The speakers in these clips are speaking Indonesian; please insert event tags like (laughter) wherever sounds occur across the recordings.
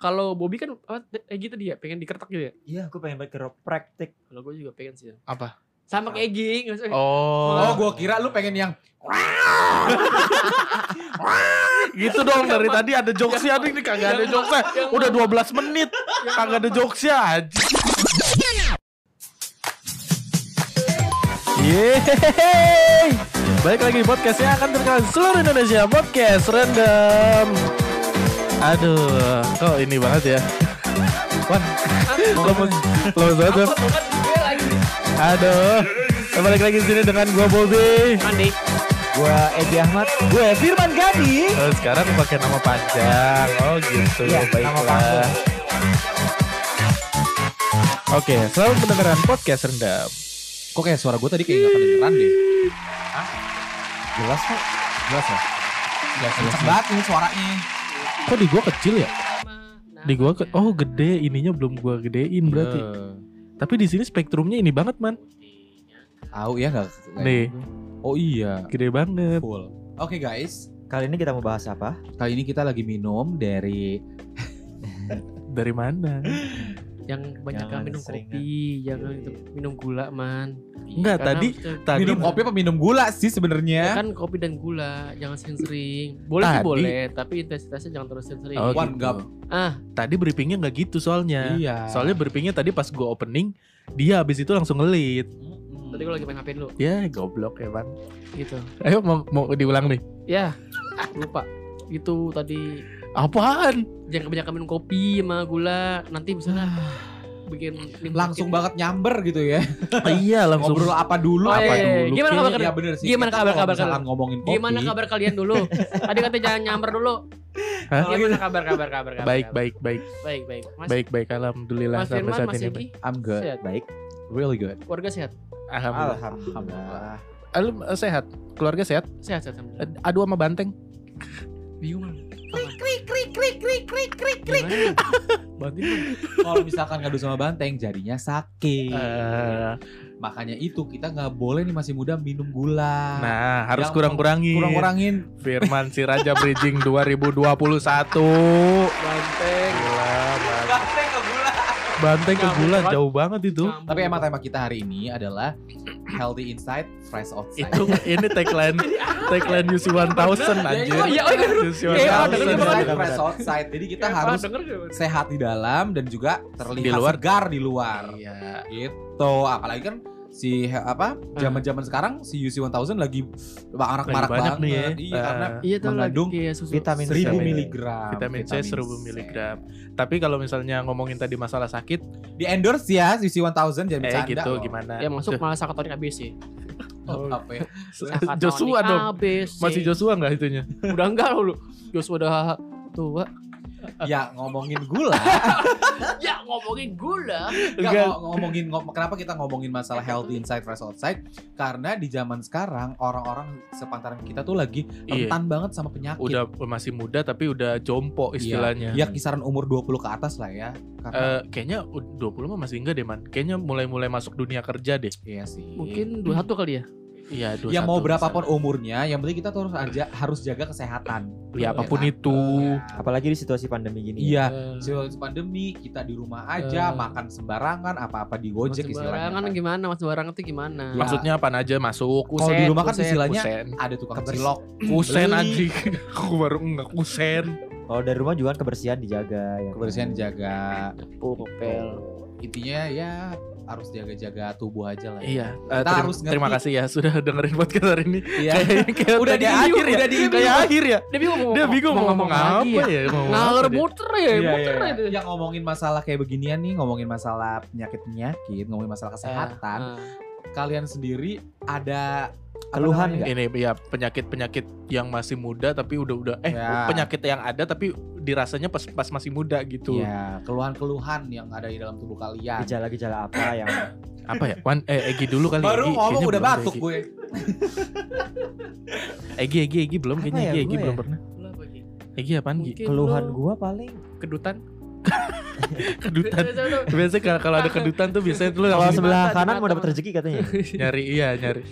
Kalau Bobby kan apa eh gitu dia pengen dikertak gitu ya. Iya, aku pengen banget praktik. Kalau gue juga pengen sih. Apa? Sama kayak Egi, Oh, Oh, gua kira lu pengen yang gitu dong dari tadi ada jokesnya nih ini kagak ada jokesnya. Udah 12 menit kagak ada jokesnya aja. Yeay Balik lagi di podcast yang akan terkenal seluruh Indonesia Podcast Random Aduh Kok ini banget ya Wan Lemes Lemes banget Wan. Gue lagi. Aduh Balik lagi di sini dengan gua Bobby Mandi. Gua Edi Ahmad, gue Firman Gadi. Oh, sekarang pakai nama panjang. Oh gitu. Nama Baiklah. Oke, selamat mendengarkan podcast rendam. kok kayak suara gua tadi kayak gak kedengeran deh. Jelas kok. Jelas ya? Jelas kenceng banget ini suaranya. Kok di gua kecil ya? Nama- Di gua ke. Oh, gede. Ininya belum gua gedein berarti. Eh, Tapi di sini spektrumnya ini banget, Man. Tahu ya enggak? Nih. Oh iya. Gede banget. Full. Oke guys, Kali ini kita mau bahas apa? kali ini kita lagi minum dari Dari mana? (laughs) Yang banyak Jangan minum sering, kopi, jangan itu minum gula man. Enggak, Karena tadi- Tadi minum kopi apa minum gula sih Ya sebenarnya? kan kopi dan gula, jangan sering-sering. Boleh sih Tadi- boleh, tapi intensitasnya jangan terus sering-sering. Oh, One gitu. gap. Ah, Tadi briefingnya nggak gitu soalnya. Iya. Soalnya briefingnya tadi pas gua opening, dia habis itu langsung ngelit. Mm-mm. tadi gue lagi main HP dulu, Ya, goblok emang. gitu. Ayo mau, mau diulang nih. Ya, lupa. Itu tadi Apaan? jangan kebanyakan minum kopi sama gula, nanti misalnya bikin minum langsung banget nyamber gitu ya. iya, (laughs) langsung Ngobrol apa dulu? Oh, apa iya, iya. dulu, Gimana kabar Iya bener sih. Gimana kabar- kabar kalian? ngomongin kopi. Gimana kabar kalian dulu? (laughs) Tadi katanya jangan nyamber dulu. Hah? Gimana kabar kabar kabar kabar? Baik, baik, baik. baik, baik. Mas, Baik, baik. Alhamdulillah Mas sampai Firman, saat Mas ini. Egi, I'm good. Sehat. Baik. Really good. keluarga sehat? Alhamdulillah. Alhamdulillah. Ah, Lu eh, sehat? Keluarga sehat? Sehat, sehat. alhamdulillah. Eh, Adu sama banteng? Bingung. Krik krik krik krik krik. Bantuin man. Kalau misalkan ngadu sama banteng jadinya sakit. Eh, Makanya itu kita nggak boleh nih masih muda minum gula. nah, harus Yang kurang-kurangin. kurang-kurangin. Firman Siraja Bridging 2021. Banteng. Gila, Banteng ke bulan jauh banget itu. Tapi emang tema kita hari ini adalah healthy inside, fresh outside. Itu ini tagline tagline UC 1000 anjir. Oh, iya, oh, iya. UC Iya, 1000. denger, healthy denger, inside, denger. fresh outside. Jadi kita harus sehat di dalam dan juga terlihat segar di luar. Iya. Gitu. Apalagi kan si he- apa zaman-zaman sekarang si UC 1000 lagi marak-marak banget. nih ya. Iya, Eh, karena Iya tuh lagi mengandung kayak susu. vitamin C. 1000 Vitamin- miligram. Vitamin C 1000 C. miligram. Tapi kalau misalnya ngomongin tadi masalah sakit, Di endorse ya UC 1000 jangan eh bercanda. gitu loh. gimana? Ya masuk malah sakatonik ABC. Oh, apa ya? (laughs) Joshua dong. ABC. Masih Joshua nggak itunya? Udah enggak lu. Joshua udah tua. Ya ngomongin gula. (laughs) Ya ngomongin gula. Enggak Enggak. ngo- ngomongin ngom- kenapa kita ngomongin masalah healthy inside fresh outside? Karena di zaman sekarang orang-orang sepantaran kita tuh lagi Iya. rentan banget sama penyakit. Udah masih muda tapi udah jompo istilahnya. Ya kisaran umur 20 ke atas lah ya. Karena Eh, kayaknya u- 20 mah masih enggak deh man. Kayaknya mulai-mulai masuk dunia kerja deh. iya sih. Mungkin 21 kali ya. Iya, Ya 21 mau berapapun misalnya. umurnya, yang penting kita tuh harus aja harus jaga kesehatan. Ya apa pun kan? itu. Apalagi di situasi pandemi gini. Iya, Eh, situasi pandemi kita di rumah aja, Eh. makan sembarangan, apa-apa di Gojek Mas istilahnya. sembarangan kan. gimana? Mas sembarangan itu gimana? Ya. Maksudnya apa aja masuk. Kalau di rumah kan kuset, istilahnya Kusen. ada tukang cilok, Kusen anjing. (laughs) Aku baru enggak kusen. Kalau dari rumah juga kan kebersihan dijaga ya. kebersihan dijaga. Oh, ngepel. Intinya ya harus jaga-jaga tubuh aja lah. ya. Iya. Kita Eh, terima, harus ngerti. terima kasih ya sudah dengerin podcast hari ini. Iya. Kayak Udah di- akhir ya. udah di- kayak akhir ya. Dia bingung mau Dia bingung mau ngomong apa ya. mau ngomong Ngalor muter ya, Iya, muter iya, itu. Yang ngomongin masalah kayak beginian nih, ngomongin masalah penyakit-penyakit, ngomongin masalah kesehatan. Ah, Kalian sendiri ada Keluhan? Ini ya penyakit-penyakit yang masih muda tapi udah-udah eh Ya. penyakit yang ada tapi dirasanya pas pas masih muda gitu. Iya, keluhan-keluhan yang ada di dalam tubuh kalian. Gejala-gejala apa yang (coughs) Apa ya? Wan eh Egi dulu kali. Baru Egi. ngomong udah batuk Egi. gue. (coughs) Egi Egi Egi belum Apa kayaknya ya, Egi Egi gue belum ya? pernah. apa? Egi apaan Gi? Mungkin keluhan lu gua paling kedutan. (laughs) Kedutan. Biasanya kalau- ada kedutan tuh biasanya tuh lu kalau sebelah kanan mau dapat rezeki katanya. nyari iya nyari.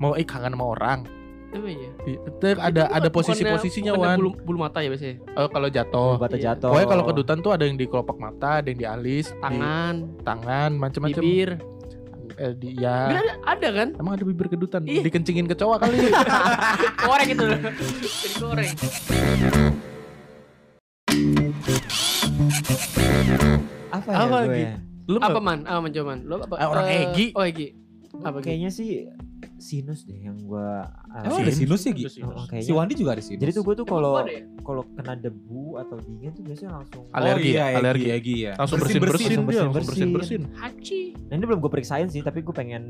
Mau eh kangen sama orang. Emang iya. Itu ada ada posisi-posisinya Wan. Bulu, bulu mata ya biasanya. Oh, kalau jatuh. bata iya. jatuh. Pokoknya kalau kedutan tuh ada yang di kelopak mata, ada yang di alis, di Tangan, tangan, macam-macam. bibir. Eh, di, Bibir ya. ada, ada kan? Emang ada bibir kedutan? Ih. Dikencingin kecoa kali. (laughs) Korek itu. Jadi korek. apa ya Apa gue lagi? Lu Apa man? Apa man? Lo apa? Ah, orang Eh, Egi. Oh Egi. Apa? Kayaknya sih sinus deh yang gua Emang ada sinus ya, Gi? Ada sinus. Oh, Si. Wandi juga ada sinus. Jadi tuh gue tuh kalau ya? kalau kena debu atau dingin tuh biasanya langsung Alergi, oh, iya, alergi. Egi, Egi ya. Langsung Bersin-bersin. bersin-bersin dia, langsung bersin-bersin. bersin-bersin. Haji. Nah ini belum gue periksain sih, tapi gue pengen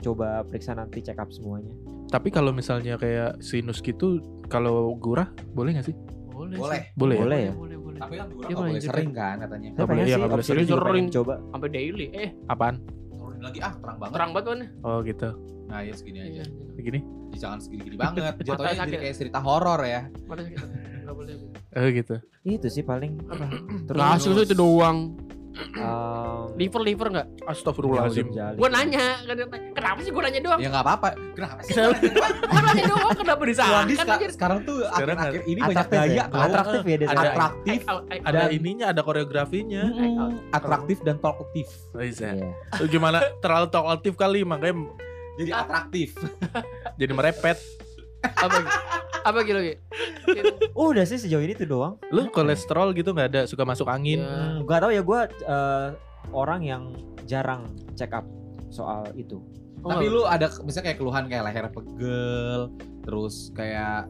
coba periksa nanti check up semuanya. Tapi kalau misalnya kayak sinus gitu, kalau gurah boleh nggak sih? Boleh. Boleh. sih. Boleh ya? Boleh ya? Boleh, boleh. Tapi kan gue Dia nggak boleh sering kan katanya. Saya boleh, pengen iya, sih, nggak boleh sering. Sering. coba. Sampai daily. Eh, Apaan? Turunin lagi ah terang banget. terang banget mana? Oh gitu. Nah ya segini aja. Iya. Begini. Jangan segini-gini banget. Jatuhnya jadi kayak cerita horor ya. Mata sakit. Enggak boleh. Oh gitu. Itu sih paling Apa? (clears throat) terus Nggak hasil tuh itu doang. um, Liver liver enggak? Astagfirullahaladzim. jali. nanya, kan- kenapa sih gua nanya doang? Ya nggak apa-apa. Kenapa sih? Gua nanya doang, kenapa disalahkan aja? sekarang tuh akhir-akhir ini banyak gaya ya? Atraktif ya dia. Ada- atraktif, Ada ininya, ada koreografinya. Atraktif dan talkative. Oh, iya. Iya. Gimana terlalu talkative kali makanya Jadi atraktif. (laughs) jadi merepet. Apa? Apa gitu lagi? Oh, udah sih sejauh ini tuh doang. Lu kolesterol gitu nggak ada suka masuk angin. Ya. Hmm, gak tau ya gue orang yang jarang check up soal itu. Oh, Tapi lu ada misalnya kayak keluhan kayak leher pegel, terus kayak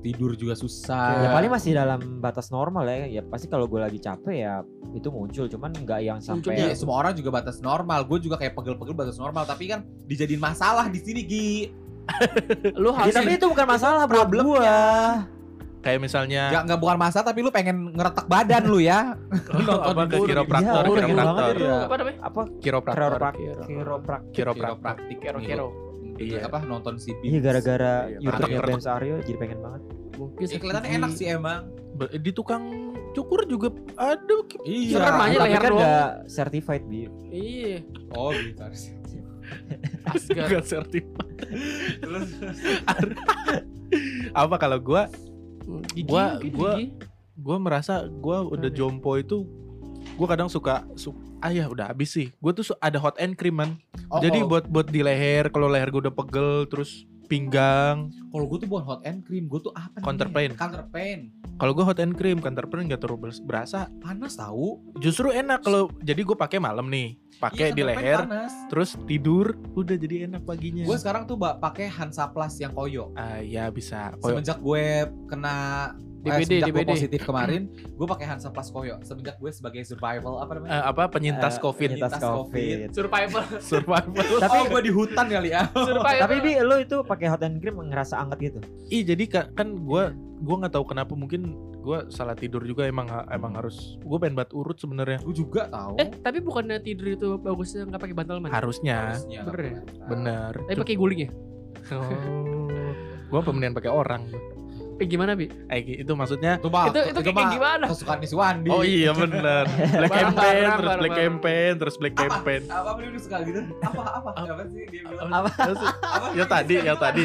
tidur juga susah. ya paling masih dalam batas normal ya. Ya pasti kalau gue lagi capek ya itu muncul. Cuman nggak yang sampai. Iya, semua orang juga batas normal. Gue juga kayak pegel-pegel batas normal, tapi kan dijadiin masalah di sini, Gi. lu Ya, harus tapi itu bukan masalah buat problemnya. gua. Kayak misalnya Gak, nggak bukan masalah, tapi lu pengen ngeretak badan lu ya. apa ke guru. kiropraktor, Iya, kiropraktor, apa namanya? Apa kiropraktor, kiroprak Kiro. kiroprak. kiropraktor. Kiropraktik. Kero kero. Iya. Apa nonton si Iya gara-gara Iya, YouTube-nya. Ben Aryo jadi pengen banget. Mungkin Ya, kelihatannya enak sih emang. Di tukang cukur juga aduh Iya. Aja Tapi leher kan nggak certified bi. Iya. Oh, gitu sih. Asgar. Gak sertifikat. Apa kalau gua Gigi, Gua- mungkin gua- merasa gua udah jompo itu gua kadang suka su ah ya udah habis sih. Gua tuh ada hot and cream man. Oh, Jadi kalau- buat buat di leher kalau leher gua udah pegel terus pinggang. kalau gue tuh bukan hot and cream, gue tuh apa Counter pain. Counter pain. Kalau gua hot and cream counter pain nggak terlalu berasa. Panas tahu. Justru enak kalau jadi gua pakai malam nih, pakai Iya, di leher, Panas. terus tidur, udah jadi enak paginya. Gue sekarang tuh pakai Hansaplast yang koyo. Ah ya bisa. Koyo- Semenjak gue kena DBD, gue DBD. positif (clears throat) kemarin, gue pakai Hansaplast koyo. Semenjak gue sebagai survival apa namanya? eh, apa penyintas Eh, covid penyintas Penyintas COVID. Survival. (laughs) survival. Tapi oh, gue di hutan kali ya. (laughs) Survival. tapi bi lo itu pakai hot and cream ngerasa anget gitu. Ih jadi ka- kan gua gua nggak tahu kenapa mungkin gua salah tidur juga emang emang harus gua pengen buat urut sebenarnya gue juga tahu. Eh, tapi bukannya tidur itu bagusnya nggak pakai bantal man? harusnya Harusnya bener ya? bener Tapi pakai guling ya? oh (laughs) gua pemilihan pakai orang Eh gimana, Bi? eh itu maksudnya Itu mah, Itu itu kayak gimana? kesukaan Wandi. oh iya bener (laughs) black campaign terus black campaign terus black campaign Apa apa dia suka gitu? Apa apa? Apa sih dia bilang? Apa? Apa? yang tadi yang tadi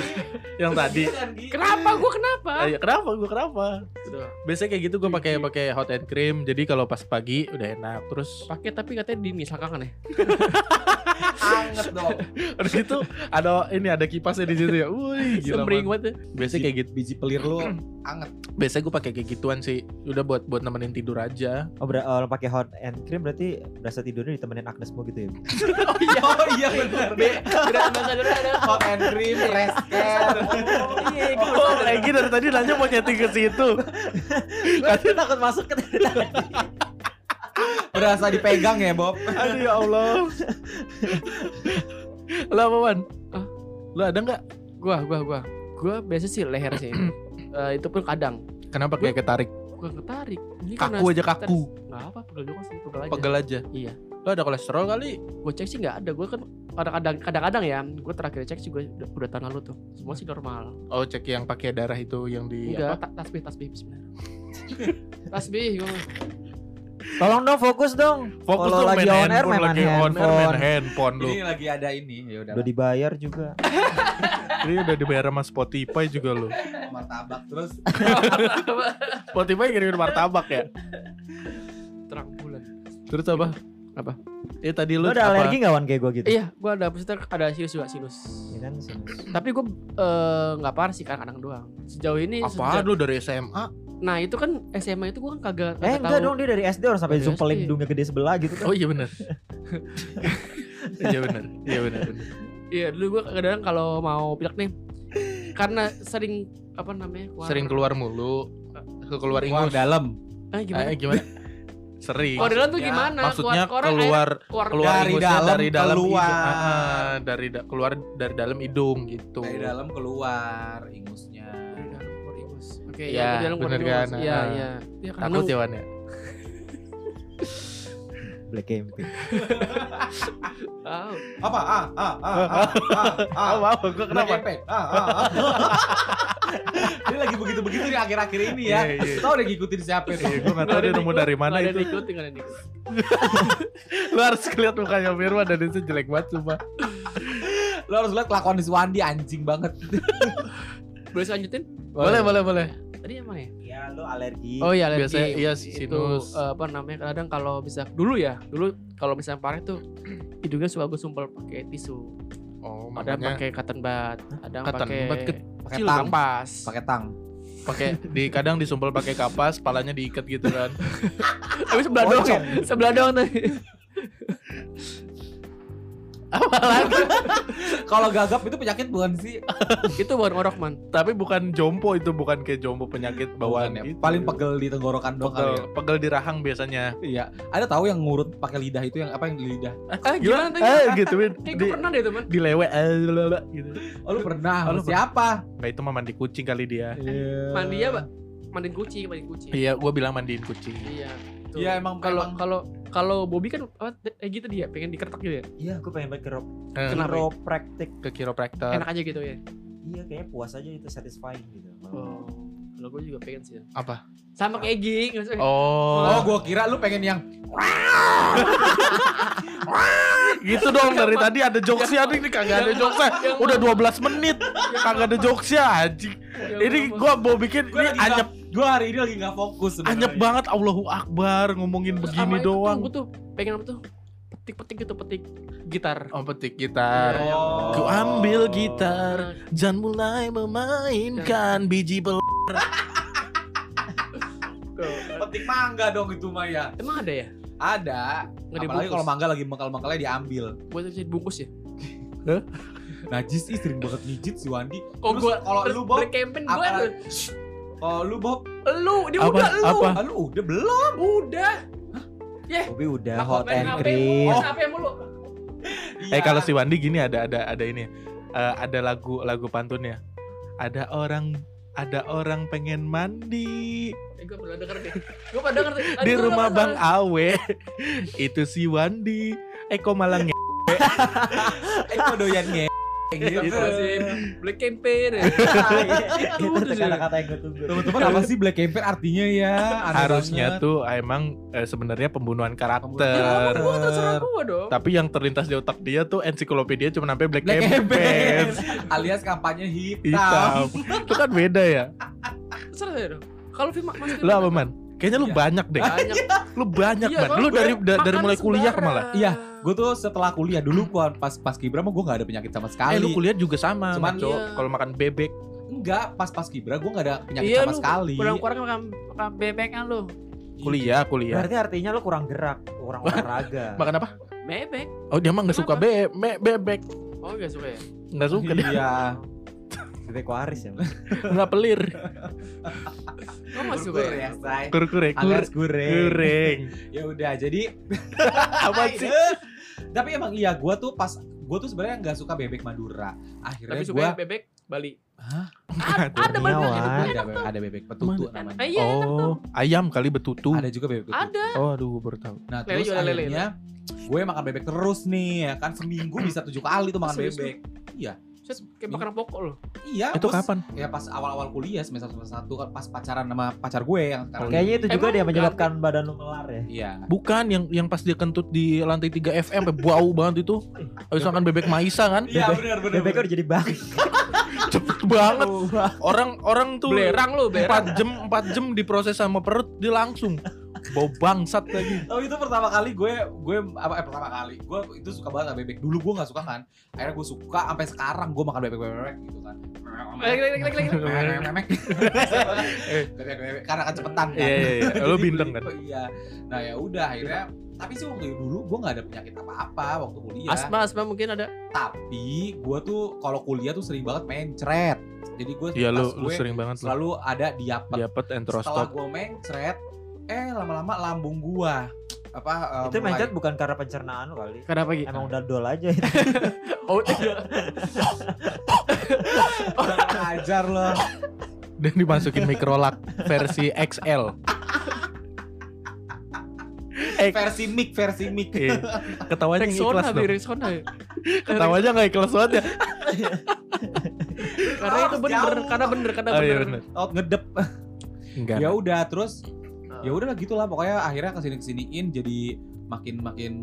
yang tadi Kenapa? Gua kenapa? Eh, kenapa gua kenapa Udah. biasanya kayak gitu gua pakai pakai hot and cream jadi kalau pas pagi udah enak terus Pakai tapi katanya dingin selangkangan ya. (laughs) Anget dong. Terus itu ada ini ada kipasnya di situ ya. Wih, gila. Sembring banget ya. Biasanya kayak gitu. Biji pelir lu anget. Biasanya gue pakai kayak gituan sih. Udah buat buat nemenin tidur aja. Oh, ber oh, pakai hot and cream berarti berasa tidurnya ditemenin Agnes Mo gitu ya. (laughs) Oh iya, oh iya benar. Kira ada. Hot and cream, rest care. Iya, gua baru Oh. Egi dari tadi nanya mau nyeting ke situ. (laughs) Gue takut masuk ke Berasa dipegang ya, Bob. Aduh ya Allah. Lo apa, Wan? Ah. Lo ada nggak? Gua, gua, gua. Gua biasa sih leher sih. (clears throat) Eh, itu pun kadang Kenapa kayak ketarik? gua ketarik. Ini Kaku aja kaku. Enggak apa, pegel juga sih, pegel aja. Pegel aja. Iya. Lo ada kolesterol kali? Gue cek sih nggak ada. Gue kan kadang-kadang kadang-kadang ya. Gue terakhir cek juga udah, udah tahun lalu tuh. Semua sih normal. Oh, cek yang pakai darah itu yang di Enggak, apa? ta- tasbih, tasbih bismillah. (laughs) tasbih gua. Tolong dong fokus dong. Fokus Kalau tuh lagi main on air handphone, main lagi on air main handphone. handphone lu. Ini lagi ada ini, ya udah. Udah dibayar juga. (laughs) Ini udah dibayar sama Spotify juga lu. martabak terus (laughs) Spotify kirim martabak ya. Terang bulan. Terus apa? Apa? Eh tadi Lu lu ada apa? alergi gak Wan kayak gue gitu? Iya, gua ada maksudnya ada sinus juga sinus. Iya kan sinus. Tapi gue eh, nggak parah sih kadang-kadang doang. Sejauh ini Apa sejak- lu dari SMA? Nah itu kan SMA itu gue kan kagak, Eh kagak enggak tahu. dong dia dari SD orang sampai Dari zumpelin SD. hidungnya gede sebelah gitu kan. Oh iya benar. (laughs) Iya benar. Iya benar. benar. Iya dulu gue kadang kalau mau pilek nih karena sering apa namanya keluar, Sering keluar mulu. Ke keluar keluar ingus. dalam Eh, gimana? Eh, gimana? Sering. Keluar dalam tuh Maksudnya- gimana? Maksudnya keluar, keluar, keluar keluar, keluar Dari ingusnya dalam dari dalam keluar. hidung. Ah, ah, dari da- keluar dari dalam hidung gitu. dari dalam keluar ingusnya Dari dalam keluar ingus. Oke, Iya, ya, dari dalam bener kan? Iya, Ah. iya. Iya, karena Takut ya Wan ya? (laughs) Black camping. Tahu. apa ah ah ah ah ah ah Ah, gua Black kenapa? campaign. ah ah ah (laughs) dia lagi begitu begitu di akhir-akhir ini ya Iya, iya. tau udah ngikutin siapa Iya, itu gue gak tau dia nemu dari mana Nggak ada itu. yang ikutin, nggak ada yang ikutin. (laughs) Lu harus lihat mukanya Firman dan itu jelek banget sumpah. lo harus lihat kelakuan di Suwandi anjing banget Boleh saya lanjutin? Boleh, boleh, boleh. Tadi yang mana ya? Iya lu alergi. Oh iya, alergi. Biasanya iya, itu sinus. eh, apa namanya? Kadang kalau bisa dulu ya, dulu kalau misalnya parah tuh (clears throat) hidungnya suka gue sumpel pakai tisu. Oh, Ada makanya pakai cotton bud, ada pakai pakai kecil tang kapas. pakai tang pakai di kadang disumpel pakai kapas, palanya diikat gitu kan. (laughs) Tapi sebelah doang, Bocor. sebelah doang tadi. (laughs) (laughs) kalau gagap itu penyakit bukan sih itu bukan orok man. Tapi bukan jompo itu, bukan kayak jompo penyakit bawaan Bukan ya. gitu. paling pegel di tenggorokan doang pegel, ya pegel di rahang biasanya. iya ada tahu yang ngurut pakai lidah itu yang apa yang di lidah Eh gimana tadi? Eh gitu. Kayak Di, pernah deh teman. dilewe eh, gitu. oh lu pernah Oh, lu siapa Nggak itu mah mandi kucing kali dia. Mandi ya, Pak. Mandiin kucing, mandiin kucing. Iya, gua bilang mandiin kucing. Iya. Tuh. Iya, emang- kalau kalau kalau Bobby kan apa eh gitu dia pengen dikeretak gitu ya. Iya gue pengen banget ke ro- Eh, Kenapa? chiropractic. ke kiropraktor. Enak aja gitu ya. Iya kayaknya puas aja itu satisfying gitu. Oh. Kalau gue juga pengen sih. Apa? Sama kayak maksudnya. Oh, oh gua kira lu pengen yang (laughs) gitu dong dari tadi ada jokesnya nih nih kagak ada jokesnya. Udah 12 menit kagak ada jokesnya anjing. Ini gua mau bikin ini anyep gua hari ini lagi nggak fokus sebenarnya. anyep banget Allahu Akbar ngomongin Terus begini itu doang. Gue tuh pengen apa tuh? Petik-petik gitu, petik gitar. Oh petik gitar. Oh. Ku ambil gitar dan mulai memainkan biji pel. (laughs) petik mangga dong itu mah ya Emang ada ya? ada Nggak apalagi kalau mangga lagi mengkal-mengkalnya diambil Buat bisa dibungkus ya? (laughs) najis ih sering banget mijit si Wandi Kok gua kalau lu, Black campaign gua. Kalau lu Bob Lu, dia Apa? udah lu. Apa? ah, lu udah belum Udah. Bobby udah hot and cream. mulu, HP mulu. (laughs) Iya. Eh kalau si Wandi gini ada ada ada ini. Eh, ada lagu lagu pantunnya. Ada orang ada orang pengen mandi Eh, gua pernah denger deh. Gua pernah denger deh. Di rumah. Bang Awe. Itu si Wandi. Eh kok malah (laughs) nge eh kok doyan nge gitu Itu sih Black campaign (laughs) ya. Itu kata-kata yang gue tunggu. teman-teman apa sih black campaign artinya ya Aneh harusnya banget. tuh emang eh, sebenarnya pembunuhan Ya karakter. terserah gua dong. Tapi yang terlintas di otak dia tuh ensiklopedia cuma sampai Black, black Campaign. (laughs) alias kampanye hitam, Hitam. Itu kan beda ya. Ya dong. Kalau film Mas Lu apa man? Kayaknya lu Iya. banyak deh. Banyak. Lu banyak Iya, soalnya Lu dari da- dari mulai kuliah sembarang. malah. Iya, gue tuh setelah kuliah dulu gua pas pas kibra mah gue gak ada penyakit sama sekali Eh lu kuliah juga sama, Cuman Maco. iya. Kalau makan bebek. enggak pas pas kibra gue gak ada penyakit Iya sama lu sekali kurang-kurang makan makan bebek kan lu. Kuliah, kuliah. Berarti artinya lo kurang gerak, kurang olahraga. (laughs) Makan apa? Bebek. Oh dia mah nggak suka be me- bebek. Oh enggak suka ya? Nggak suka dia. iya Bebek waris ya. Nggak pelir. (laughs) Kamu nggak suka ya? say. Kur- goreng Goreng. ya udah jadi (laughs) Apa sih? (laughs) tapi emang iya gue tuh pas gue tuh sebenarnya nggak suka bebek Madura akhirnya Tapi gue suka bebek Bali. Hah? Ada banget. Kurniawan. ada bebek, ada bebek petutu namanya Ah, iya, enak tuh. Oh, ayam kali betutu. ada juga bebek petutu Ada. Oh, aduh, gue baru tahu. nah Lele terus lele, akhirnya gue makan bebek terus nih ya kan seminggu bisa tujuh kali tuh makan Serius bebek iya Buset, kayak makanan pokok loh. Iya, Itu gua s- kapan? Ya pas awal-awal kuliah semester semester satu kan pas pacaran sama pacar gue yang sekarang. Kayaknya itu juga Emang dia menyebabkan badan lu melar ya. Iya. Bukan yang yang pas dia kentut di lantai 3 FM sampai bau banget itu. Habis makan bebek Maisa kan? Iya benar benar. Bebeknya udah jadi bang. (laughs) Cepet banget. Orang orang tuh Belerang lu, belerang. 4 jam 4 jam diproses sama perut dia langsung bau bangsat lagi. (laughs) Oh itu pertama kali gue gue apa eh, pertama kali gue itu suka banget sama bebek. Dulu gue nggak suka kan. Akhirnya gue suka sampai sekarang gue makan bebek bebek gitu kan. Lagi, lagi, lagi, lagi. Bebek bebek bebek karena kecepatan kan. Iya iya iya. Lu bintang kan? (laughs) Iya. Nah ya udah akhirnya tapi sih waktu dulu gue nggak ada penyakit apa-apa waktu kuliah. Asma, asma mungkin ada. Tapi gue tuh kalau kuliah tuh sering banget mencret. Jadi gue Iya lu tas lu gue sering banget lu. selalu ada diapet. Diapet Setelah enterostop. gue mencret, eh lama-lama lambung gua apa eh, Itu mulai- mencet bukan karena pencernaan kali. Kenapa gitu? Emang udah dol aja itu. (laughs) Oh, iya. Ajar loh. Dan dimasukin microlak versi XL. Eh, versi mic, versi mic. iya. Ketawanya ikhlas dong. Rexona. Ketawanya nggak ikhlas banget ya. Karena itu bener, karena bener, karena Oh iya bener. Out ngedep. Enggak. Ya udah terus ya udahlah gitulah pokoknya akhirnya ke sini kesiniin jadi makin makin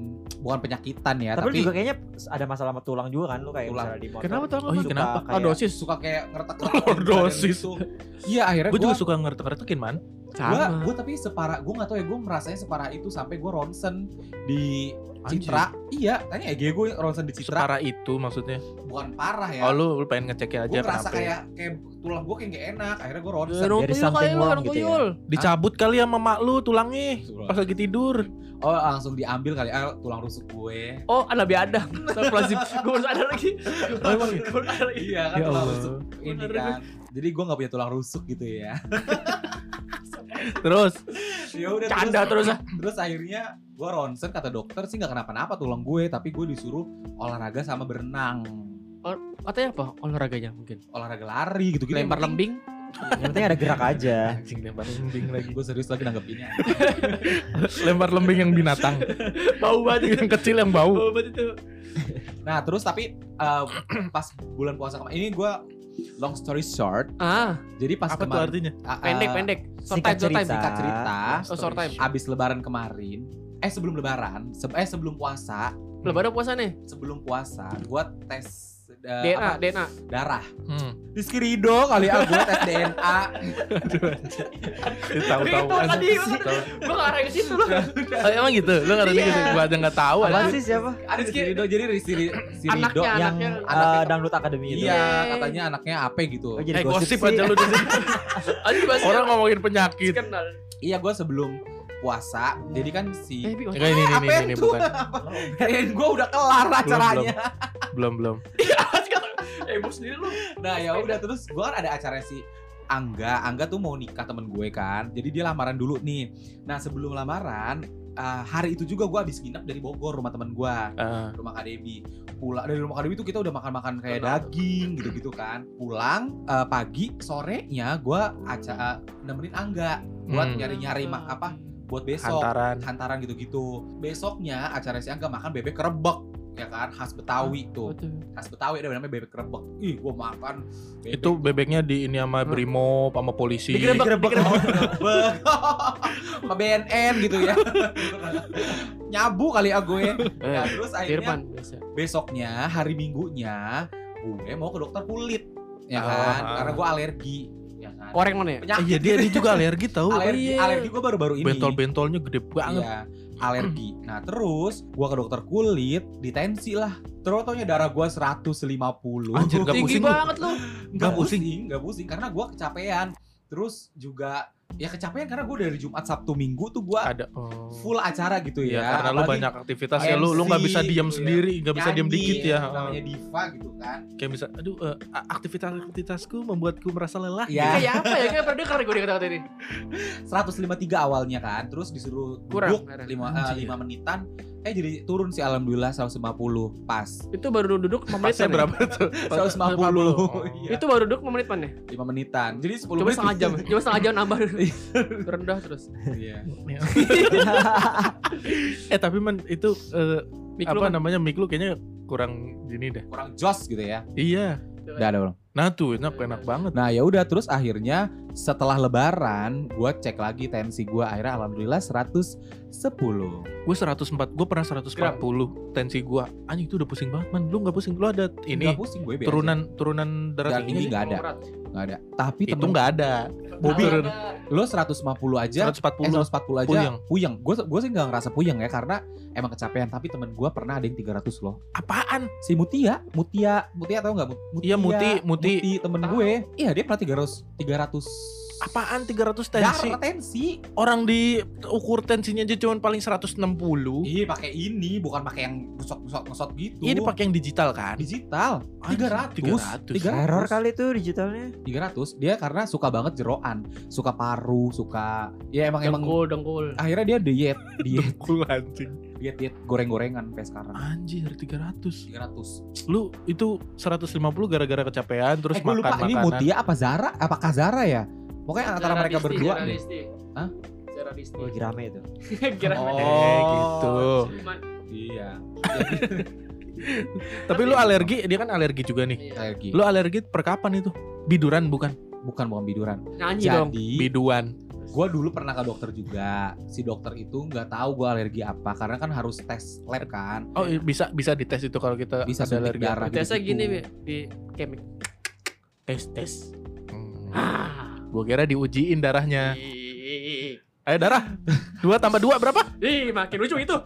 bukan penyakitan ya Tapi, tapi, juga kayaknya ada masalah sama tulang juga kan lu kayak Tulang. misalnya di motor. Kenapa tuh? Oh iya, Suka kenapa? kayak- Lordosis. suka kayak ngeretak Lordosis. (laughs) iya akhirnya Gue gua juga suka ngertek-ngertekin man. gua, Sama. gua tapi separah gua nggak tahu ya gua merasanya separah itu sampai gua ronsen di. Citra iya tanya EG gue ronsen di Citra Separah itu maksudnya. bukan parah ya Oh lu, lu pengen ngecek gue aja ngerasa kenapa. ya? kayak kayak tulang gue kayak gak enak akhirnya gue ronsen Orang Jadi tuyul something kali lu, wrong orang gitu ya. Dicabut kali sama mak lu tulangnya pas lagi tidur. oh langsung diambil kali ah tulang rusuk gue Oh, Adam. Astagfirullahaladzim. Gue lagi. Oh? Gue baru sadar lagi. iya kan Ya tulang rusuk ini kan jadi gue nggak punya tulang rusuk gitu ya (laughs) Terus ya udah Canda terus ah. terus akhirnya gue ronsen kata dokter sih nggak kenapa-napa tulang gue tapi gue disuruh olahraga sama berenang Katanya apa? Olahraganya mungkin. olahraga lari gitu gitu Lempar lembing. Yang penting ada gerak aja. anjing lempar lembing lagi. gue serius lagi nanggepinnya (laughs) lempar lembing yang binatang. Bau banget. (laughs) yang kecil yang bau. Bau banget itu. nah terus tapi eh, (clears throat) pas bulan puasa kemarin ini gue long story short Ah, jadi pas Apa tuh kemarin artinya? ah, ah, pendek pendek. Short Singkat time, short time. cerita. singkat cerita Oh, short time. abis lebaran kemarin eh sebelum lebaran se- eh sebelum puasa Lebaran puasa nih. sebelum puasa gua tes eh, DNA, apa, DNA. darah Hmm. Rizky Rido kali ah tes DNA Aduh. Itu tahu-tahu aja. Gue arah ke situ loh. (laughs) Oh, emang gitu? Lu ngerti Iya. gitu? Gua aja enggak tahu Apa aja. sih siapa? ada Rizky Rido jadi Rizky Ri- si Rido Anaknya, Yang anaknya. Anaknya- dangdut akademi itu. iya katanya anaknya apa gitu Oh, Eh gosip sih. aja lu di sini. (laughs) Orang ngomongin penyakit. iya gua sebelum puasa jadi kan Eh, si Enggak ini ini apa ini, ini itu? bukan. (laughs) Eh, gua udah kelar acaranya Belum belum. (laughs) Eh, bos sendiri lu. Nah ya udah terus gue kan ada acara si Angga, Angga tuh mau nikah temen gue kan, jadi dia lamaran dulu nih. Nah sebelum lamaran eh, hari itu juga gue habis nginep dari Bogor rumah temen gue, Ah, rumah Kak Debi. Pulang dari rumah Kak Debi tuh kita udah makan-makan kayak Kenal. daging gitu-gitu kan. Pulang eh, pagi sorenya gue acara nemenin Angga buat Hmm. nyari-nyari apa buat besok hantaran. hantaran gitu-gitu. Besoknya acara si Angga makan bebek kerebek ya kan khas Betawi tuh khas Betawi ada namanya bebek kerebek ih gue makan bebek Itu bebeknya di ini sama Brimo sama polisi. Digerebek, digerebek. Bek. sama BNN gitu ya nyabu kali ya gue nah, Eh, terus akhirnya besoknya hari minggunya gue mau ke dokter kulit ya Oh, kan ah. karena gue alergi Koreng mana ya? Penyakit Iya dia dia juga alergi tahu. alergi iya. alergi gue baru-baru ini Bentol-bentolnya gede banget. Iya, alergi. Nah, terus gua ke dokter kulit, ditensi lah. Terus taunya darah gua 150. Anjir, Tinggi pusing lu? banget lu. Nggak pusing? pusing, nggak pusing karena gua kecapean. Terus juga ya kecapean karena gua dari Jumat Sabtu Minggu tuh gua Ada. Oh. full acara gitu Iya, ya. karena lu Apalagi banyak aktivitas ya lu lu nggak MC bisa diam gitu ya. sendiri, nggak bisa diam dikit ya. Namanya diva gitu kan. Kayak bisa aduh eh, aktivitas-aktivitasku membuatku merasa lelah. Iya. Kayak apa ya? Kayak pernah dengar gue dia kata-kata ini. 153 awalnya kan. Terus disuruh Kurang, duduk akhirnya. 5 Anjir. menitan. Eh jadi turun sih alhamdulillah 150 pas. Itu baru duduk 5 menit Pasnya ya? berapa tuh? 150. Oh. Iya. Itu baru duduk 5 menit ya? 5 menitan. Jadi 10 Coba menit. setengah jam. Coba setengah jam nambah. (laughs) Rendah terus. Iya. (laughs) eh tapi man itu eh, Mik apa lu kan namanya mic lu kayaknya kurang gini deh. Kurang jos gitu ya. Iya. Udah ada belum? Nah tuh enak enak banget. Nah ya udah terus akhirnya setelah lebaran gue cek lagi tensi gue akhirnya alhamdulillah 110 Gue 104, gue pernah 140 tensi gue. Anjing itu udah pusing banget man. Lu nggak pusing? Lu ada ini Nggak pusing gue biasa. turunan turunan darah tinggi nggak ada nggak ada tapi Itu temen nggak ada. Bobby. Turun. lo 150 aja 140. eh 140 aja Puyeng. puyeng gue gue sih nggak ngerasa puyeng ya karena emang kecapean tapi temen gue pernah ada yang 300 loh Apaan? si Mutia Mutia Mutia tau nggak Mut- Mutia Iya, Muti, Muti. temen Tahu. gue iya dia pernah 300 300 Apaan 300 tensi? darah tensi Orang di ukur tensinya aja cuma paling 160. iya pakai ini bukan pakai yang ngesot ngesot ngesot gitu Iya dipakai yang digital kan? digital Anjing, 300 300. 300 Error kali itu digitalnya. 300 dia karena suka banget jeroan suka paru suka ya emang emang Dengkul, dengkul. akhirnya dia diet diet Cool anjing. diet diet goreng-gorengan sampai sekarang Anjir 300. 300 Lu itu 150 gara-gara kecapean terus eh gue lupa makan ini makanan. Mutia apa Zara apakah Zara ya pokoknya antara Zara mereka Disti, berdua Zara deh Disti. Hah? Zara Disti. Oh, lagi rame itu. (laughs) Kira Oh. Eh, gitu. Cuman, iya (laughs) Tapi lu alergi, dia kan alergi juga nih. iya. alergi Lu alergi per kapan itu? Biduran bukan? bukan bukan biduran Nyanyi dong. jadi Biduan. gue dulu pernah ke dokter juga si dokter itu nggak tahu gue alergi apa karena kan harus tes lab kan Oh bisa bisa dites itu kalau kita bisa ada alergi. darah Tesnya gitu-gitu. gini Bi, di kemik. Tes tes. Hmm. Ah. Gua kira diujiin darahnya. Ayo darah. Dua tambah dua berapa? Ih, makin lucu itu.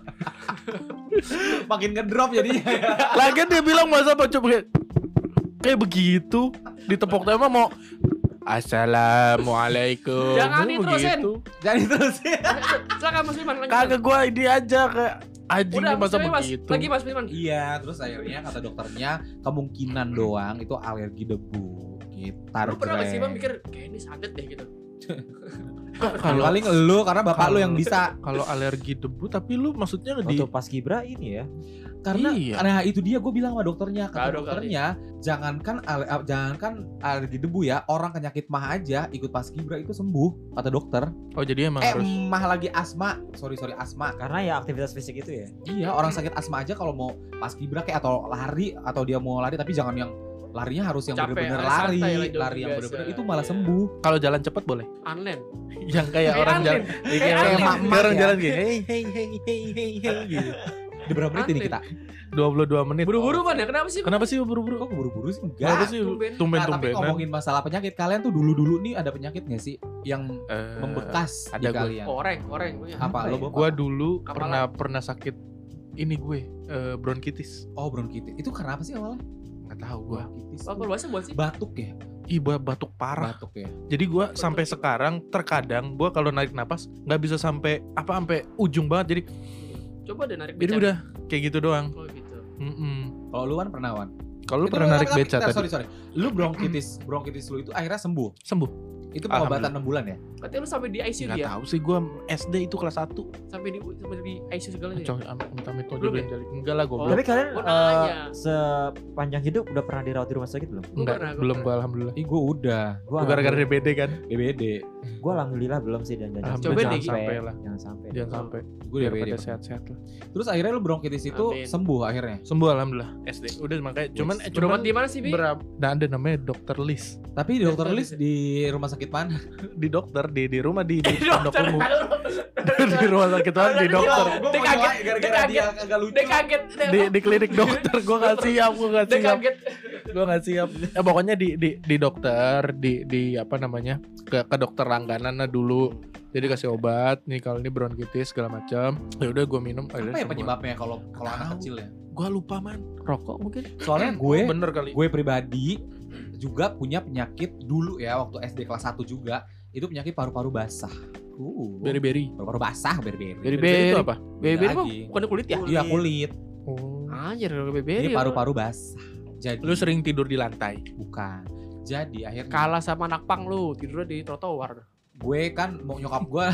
(laughs) makin ngedrop jadinya ya. Lagian dia bilang masa apa coba kayak, kayak begitu ditepok tema mau Assalamualaikum. Jangan diterusin. begitu. jadi terus ya (laughs) Silakan Mas Firman lanjut. Kagak gua ini aja kayak anjing Udah, masa Mas, Mas. begitu. Lagi Mas Firman. iya terus akhirnya kata dokternya kemungkinan doang itu alergi debu gitar Lu pernah sih. Bang mikir kayak ini santet deh gitu. kalau paling elu karena bapak lu kalau- yang bisa kalau alergi debu tapi lu maksudnya di Waktu pas Kibra ini ya. karena Iya. nah itu dia gue bilang sama dokternya kata Kado kali. dokternya jangankan ale- jangankan alergi debu ya orang penyakit mah aja ikut pas kibra itu sembuh kata dokter Oh jadi emang eh harus mah lagi asma sorry sorry asma Karena ya aktivitas fisik itu ya. iya orang sakit asma aja kalau mau pas kibra kayak atau lari atau dia mau lari tapi jangan yang larinya harus yang ah, lari jogging lari yang biasa. bener-bener itu malah Iya. sembuh kalau jalan cepat boleh. Anlen. Yang kayak orang jalan Kayak orang ya. jalan gini. Hey hey hey hey hey hey gitu. di berapa menit ini kita 22 menit. Buru-buru Ban ya? Kenapa sih? Kenapa sih buru-buru? kok buru-buru sih Kenapa enggak sih tumben. Nah, tapi ngomongin masalah penyakit kalian tuh dulu-dulu nih ada penyakit gak sih yang Eh, membekas ada di gue. kalian Oreng, oreng. punya. apa lo ya? Gua dulu Kapalan. pernah pernah sakit ini gue eh, bronkitis. oh bronkitis itu karena apa sih awalnya Nggak tahu gua. Oh, kalau bahasa buat sih. batuk ya Ih, gua batuk parah. batuk ya Jadi gua sampai sekarang terkadang gua kalau narik napas nggak bisa sampai apa sampai ujung banget. Jadi Coba deh narik jadi becak. udah kayak gitu doang. Oh gitu. Mm-mm. kalau lu kan pernah wan Kalau lu Itu pernah lu- narik beca tadi sorry sorry lu bronkitis bronkitis lu itu akhirnya sembuh sembuh. Itu pengobatan 6 bulan ya Berarti lu sampai di ICU Nggak dia. tahu sih gua SD itu kelas 1 Sampai di sampai di ICU segala ya. Coy, amit-amit mau Belum jodohin jali. Enggak lah Oh. goblok. Tapi kalian eh, nanya. sepanjang hidup udah pernah dirawat di rumah sakit belum? Gua Enggak, belum gua alhamdulillah. Ih gue udah Gua Gua gara-gara DBD kan. DBD Gua alhamdulillah belum sih dan jangan Coba jangan deh, sampai lah. Jangan sampai. Jangan sampai gue DBD pada sehat-sehat lah. terus akhirnya lu bronkitis itu Amin. sembuh akhirnya Sembuh alhamdulillah. SD. Udah makanya cuman eh, cuman di mana sih, Bi? berapa? Nah, ada namanya dokter Lis. tapi di dokter Lis di rumah sakit mana (laughs) Di dokter di di rumah di di (laughs) pondok Dokter. umum. (laughs) di rumah sakit mana di dokter. Dia kaget, dia kaget. kagak lucu Dia kaget. dia- Di di klinik dokter gua nggak siap, nggak Dia siap. Gua nggak siap. Ya pokoknya di di di dokter di di apa namanya? ke ke dokter langganan lah dulu. Jadi kasih obat nih kalau ini bronkitis segala macam. Ya udah gua minum. apa ya penyebabnya kalau kalau anak kecil ya Gua lupa man. Rokok mungkin. soalnya gue Oh, bener kali. gue pribadi juga punya penyakit dulu ya waktu SD kelas 1 juga itu penyakit paru-paru basah uh Beri-beri. paru-paru basah beri-beri Beri-beri itu apa? Mah lagi. bukan kulit ya? iya kulit Oh. Anjir, bebek. ini paru-paru basah jadi Lu sering tidur di lantai. bukan jadi akhirnya kalah sama anak pang lu, tidurnya di trotoar. gue kan mau nyokap gue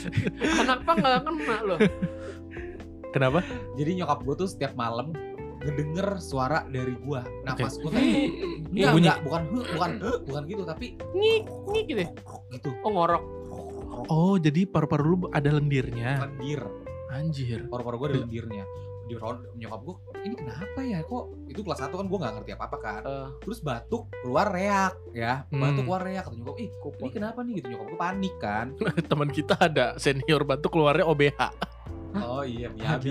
(laughs) anak pang gak kena lu. Kenapa? jadi nyokap gue tuh setiap malam ngedenger suara dari gue nafas gue kayak Enggak, bunyi. enggak, bukan bukan bukan gitu tapi Ngik, ngik gitu. ya? gitu Oh ngorok. Oh, jadi paru-paru lu ada lendirnya. lendir Anjir. paru-paru gue ada lendirnya di ron- nyokap gue ini kenapa ya kok itu kelas satu kan gue nggak ngerti apa apa kan Eh, terus batuk keluar reak ya Hmm. batuk keluar reak kata nyokap ih ini kenapa nih gitu nyokap gue panik kan (laughs) Teman kita ada senior batuk keluarnya OBH. (laughs) oh iya miyabi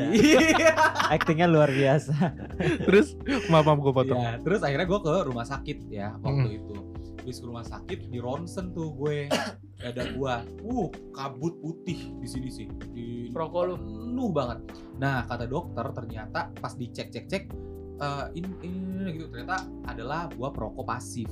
(laughs) Actingnya luar biasa. Terus maaf maaf gue potong. Iya, terus akhirnya gue ke rumah sakit ya waktu Hmm. itu Habis ke rumah sakit di ronsen tuh gue. Dada gua. Uh kabut putih di sini sih. Di Rokok lu. penuh banget. Nah kata dokter ternyata pas dicek cek cek eh, ini, ini gitu. Ternyata adalah gua perokok pasif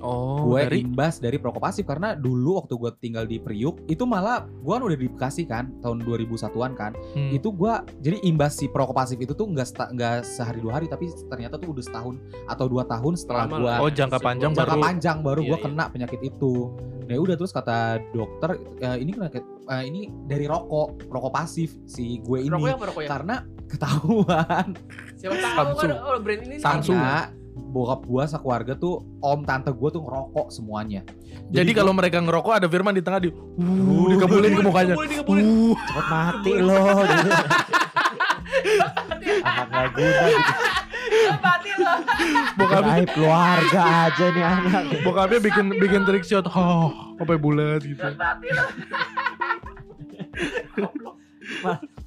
Oh, gue dari imbas dari perokok pasif karena dulu waktu gue tinggal di Priuk itu malah gue kan udah di Bekasi kan tahun 2001-an kan Hmm. itu gua jadi imbas si perokok pasif itu tuh nggak seta- nggak sehari dua hari tapi ternyata tuh udah setahun atau dua tahun setelah lah. Oh, jangka panjang jangka baru. panjang baru Iya, gua iya. kena penyakit itu nah udah terus kata dokter "Eh, ini kena eh, ini dari rokok rokok pasif si gue ini Rokok yang rokok yang? karena (laughs) ketahuan Siapa tahu Samsung. kan oh, brand ini Samsung. karena bokap gua sekeluarga tuh om tante gua tuh ngerokok semuanya Jadi kalau mereka ngerokok ada Firman di tengah di uh, dikabulin ke mukanya. Uh, Cepet mati loh. gitu. Anak gak guna gitu. Mati lo. bokapnya Aib keluarga aja nih anak. bokapnya bikin bikin trick shot. Oh, apa bulat gitu. Mati lo.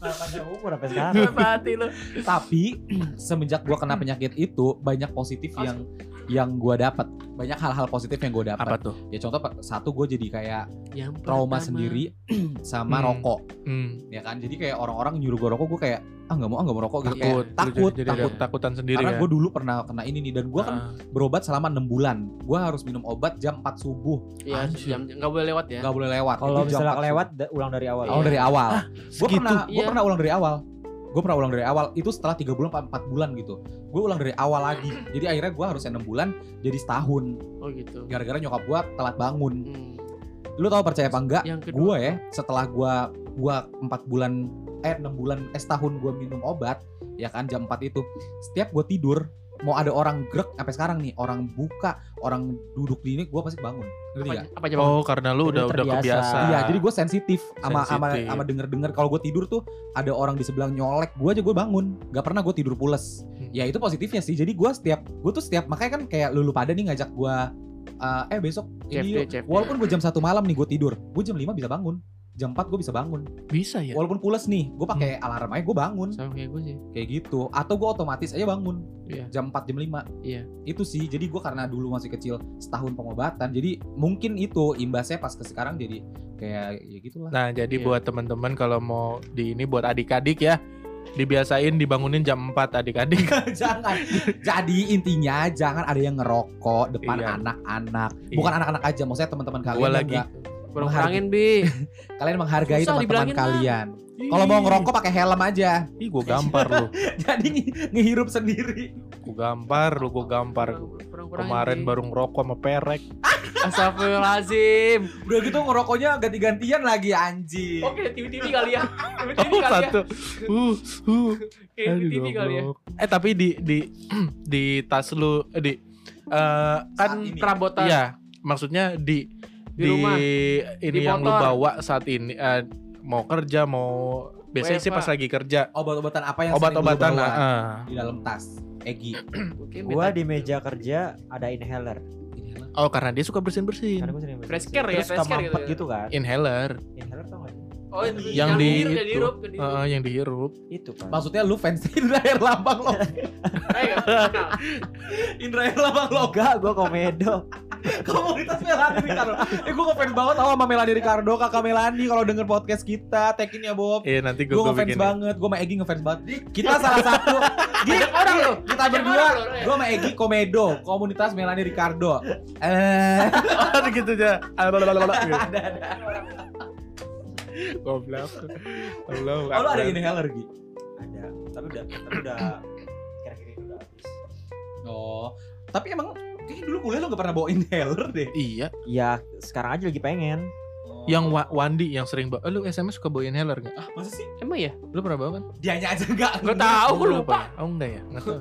Panjang umur sampai (laughs) sekarang. Mati lo. tapi (clears throat) semenjak gua kena penyakit itu banyak positif yang yang gua dapat banyak hal-hal positif yang gua dapat Apa tuh? ya contoh satu gue jadi kayak Yang trauma pertama. sendiri (clears throat) sama Hmm. rokok Hmm, ya kan jadi kayak orang-orang nyuruh gue rokok gue kayak ah nggak mau ah nggak mau rokok gitu kayak takut, takut Lu jadi, jadi takut takutan sendiri karena ya. gue dulu pernah kena ini nih dan gue kan Ah. berobat selama enam bulan gue harus minum obat jam 4 subuh Iya, jam nggak boleh lewat ya. nggak boleh lewat Kalau misalnya 4 kelewat subuh. da- ulang dari awal. Iya. dari awal gue segitu? pernah gue Iya. pernah ulang dari awal gue pernah ulang dari awal itu setelah tiga bulan empat bulan gitu gue ulang dari awal lagi jadi akhirnya gue harus enam bulan jadi setahun Oh gitu. gara-gara nyokap gue telat bangun Hmm. lu tau percaya apa enggak gue ya setelah gue gua empat bulan eh enam bulan eh setahun gue minum obat ya kan jam 4 itu setiap gue tidur mau ada orang grek sampai sekarang nih orang buka orang duduk di ini gue pasti bangun ngerti Apa, apa aja Oh, karena lu udah udah terbiasa. kebiasa. Iya, jadi gue sensitif sama sama sama denger denger kalau gue tidur tuh ada orang di sebelah nyolek gue aja gue bangun, gak pernah gue tidur pules. Hmm. Ya itu positifnya sih. Jadi gue setiap gue tuh setiap makanya kan kayak lulu pada nih ngajak gue eh eh besok ini CFD, yuk. CFD. walaupun gue jam satu malam nih gue tidur, gue jam 5 bisa bangun, jam 4 gue bisa bangun. bisa ya. Walaupun pules nih, gue pakai alarm aja gue bangun Sama kayak gue sih. kayak gitu. Atau gue otomatis aja bangun Iya. jam 4 jam 5 Iya. Itu sih. Jadi gue karena dulu masih kecil setahun pengobatan, jadi mungkin itu imbasnya pas ke sekarang jadi kayak ya gitulah. Nah, jadi Iya. buat teman-teman kalau mau di ini buat adik-adik ya, dibiasain dibangunin jam 4 adik-adik. (laughs) jangan. Jadi intinya jangan ada yang ngerokok depan Iya. anak-anak. Iya. Bukan anak-anak aja, maksudnya teman-teman kalian. Gua lagi. Kurang-kurangin bi. (laughs) kalian menghargai Susah teman-teman kalian. Kalau mau ngerokok pakai helm aja. ih gua gampar lu. (laughs) Jadi nge- ngehirup sendiri. Gua gampar lu, gua gampar. Kurang-kurangin. Kemarin Bi. baru ngerokok sama perek. Astagfirullahaladzim. Udah gitu ngerokoknya ganti-gantian lagi anjing. Oke, TV-TV kali ya. TV Oh, kali ya. satu. Uh, uh. Kayak Aduh, TV kali ya. Eh tapi di di (clears throat) di tas lu eh, di eh, kan. Perabotan. Iya, maksudnya di Di rumah. ini Di yang lu motor. bawa saat ini eh, mau kerja mau biasanya sih pas lagi kerja Obat-obatan apa yang obat-obatan lu bawa ah. di dalam tas? Egi. (clears throat) Gua di meja kerja ada inhaler. Oh karena dia suka bersin bersin. Karena gua sering Fresh care ya, fresh care gitu. gitu kan. Inhaler Inhaler tau? Oh, itu yang di dihirup, yang itu, dihirup, yang dihirup. Heeh, yang dihirup. Itu kan. Maksudnya lu fans (laughs) Indra Herlambang lo. (laughs) Indra Herlambang lo. Enggak, gua komedo. (laughs) Komunitas Melani Ricardo. Eh gue ngefans banget tau sama Melani Ricardo, kakak Melani kalau denger podcast kita, tagin ya Bob. Iya nanti gue Gue gue ngefans bikin. banget, gue sama Egi ngefans banget. Kita salah satu, Gi, orang lo. kita berdua, ya. gue sama Egi komedo, komunitas Melani Ricardo. Eh, gitu aja. Ada ada. Goblok. Halo. Oh, lu ada inhaler Gi? Ada. Tapi udah tapi udah kira-kira itu udah habis. Oh, tapi emang kayaknya dulu kuliah lu gak pernah bawa inhaler deh. Iya, Ya, sekarang aja lagi pengen. yang Wa- Wandi yang sering bawa. Lu SMS suka bawa inhaler gak? ah masa sih? Emang ya? Lu pernah bawa kan? Dianya aja enggak. Gak tahu, gue Lu lupa. apa? Oh enggak ya? Enggak tahu.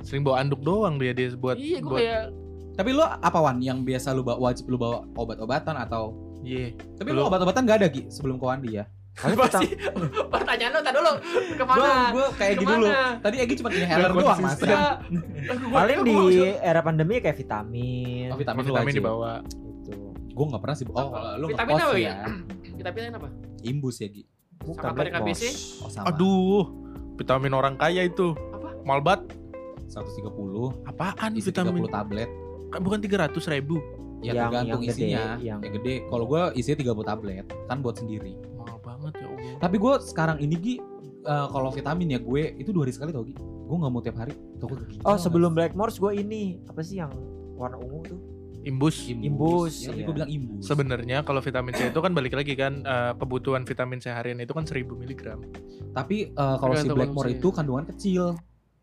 Sering bawa anduk doang dia dia buat Iya, gue buat kayak Tapi lu apa Wan yang biasa lu bawa wajib lu bawa obat-obatan atau Iya. Tapi Lu- lu obat-obatan gak ada Gi sebelum ke Wandi ya? Sih? (laughs) Pertanyaan lu tadi dulu ke mana? gue kayak gini Ke mana? dulu. Tadi Egi cuma inhaler Nggak doang mas. Gua- paling gua- di gua- era pandemi kayak vitamin. Oh, vitamin, lu vitamin dibawa. Gitu. Gue nggak pernah sih. Oh, kalau lu Vitamin apa, ya. Kita (clears throat) pilihin apa? Imbus ya Gi. Bukan Sama Black? Moss. Oh sama. Aduh, vitamin orang kaya itu. Apa? Malbat. 130 Apaan isi vitamin? 30 tablet. Kan bukan 300 ribu. Ya Yang- tergantung yang gede, isinya. yang- Yang gede. Kalau gue isinya 30 tablet kan buat sendiri. Mahal banget ya Allah. Tapi gue sekarang ini Gi eh, kalau vitamin ya gue itu dua hari sekali tau Gi. Gue nggak mau tiap hari. Takut keginjal Oh nggak sebelum sih? Blackmores gue ini apa sih yang warna ungu tuh? Imbus. Imbus, Ya, iya. gue bilang imbus. Sebenarnya kalau vitamin C itu kan balik lagi kan eh, kebutuhan vitamin C harian itu kan 1000 mg. Tapi eh, kalau si Blackmore itu kandungan kecil.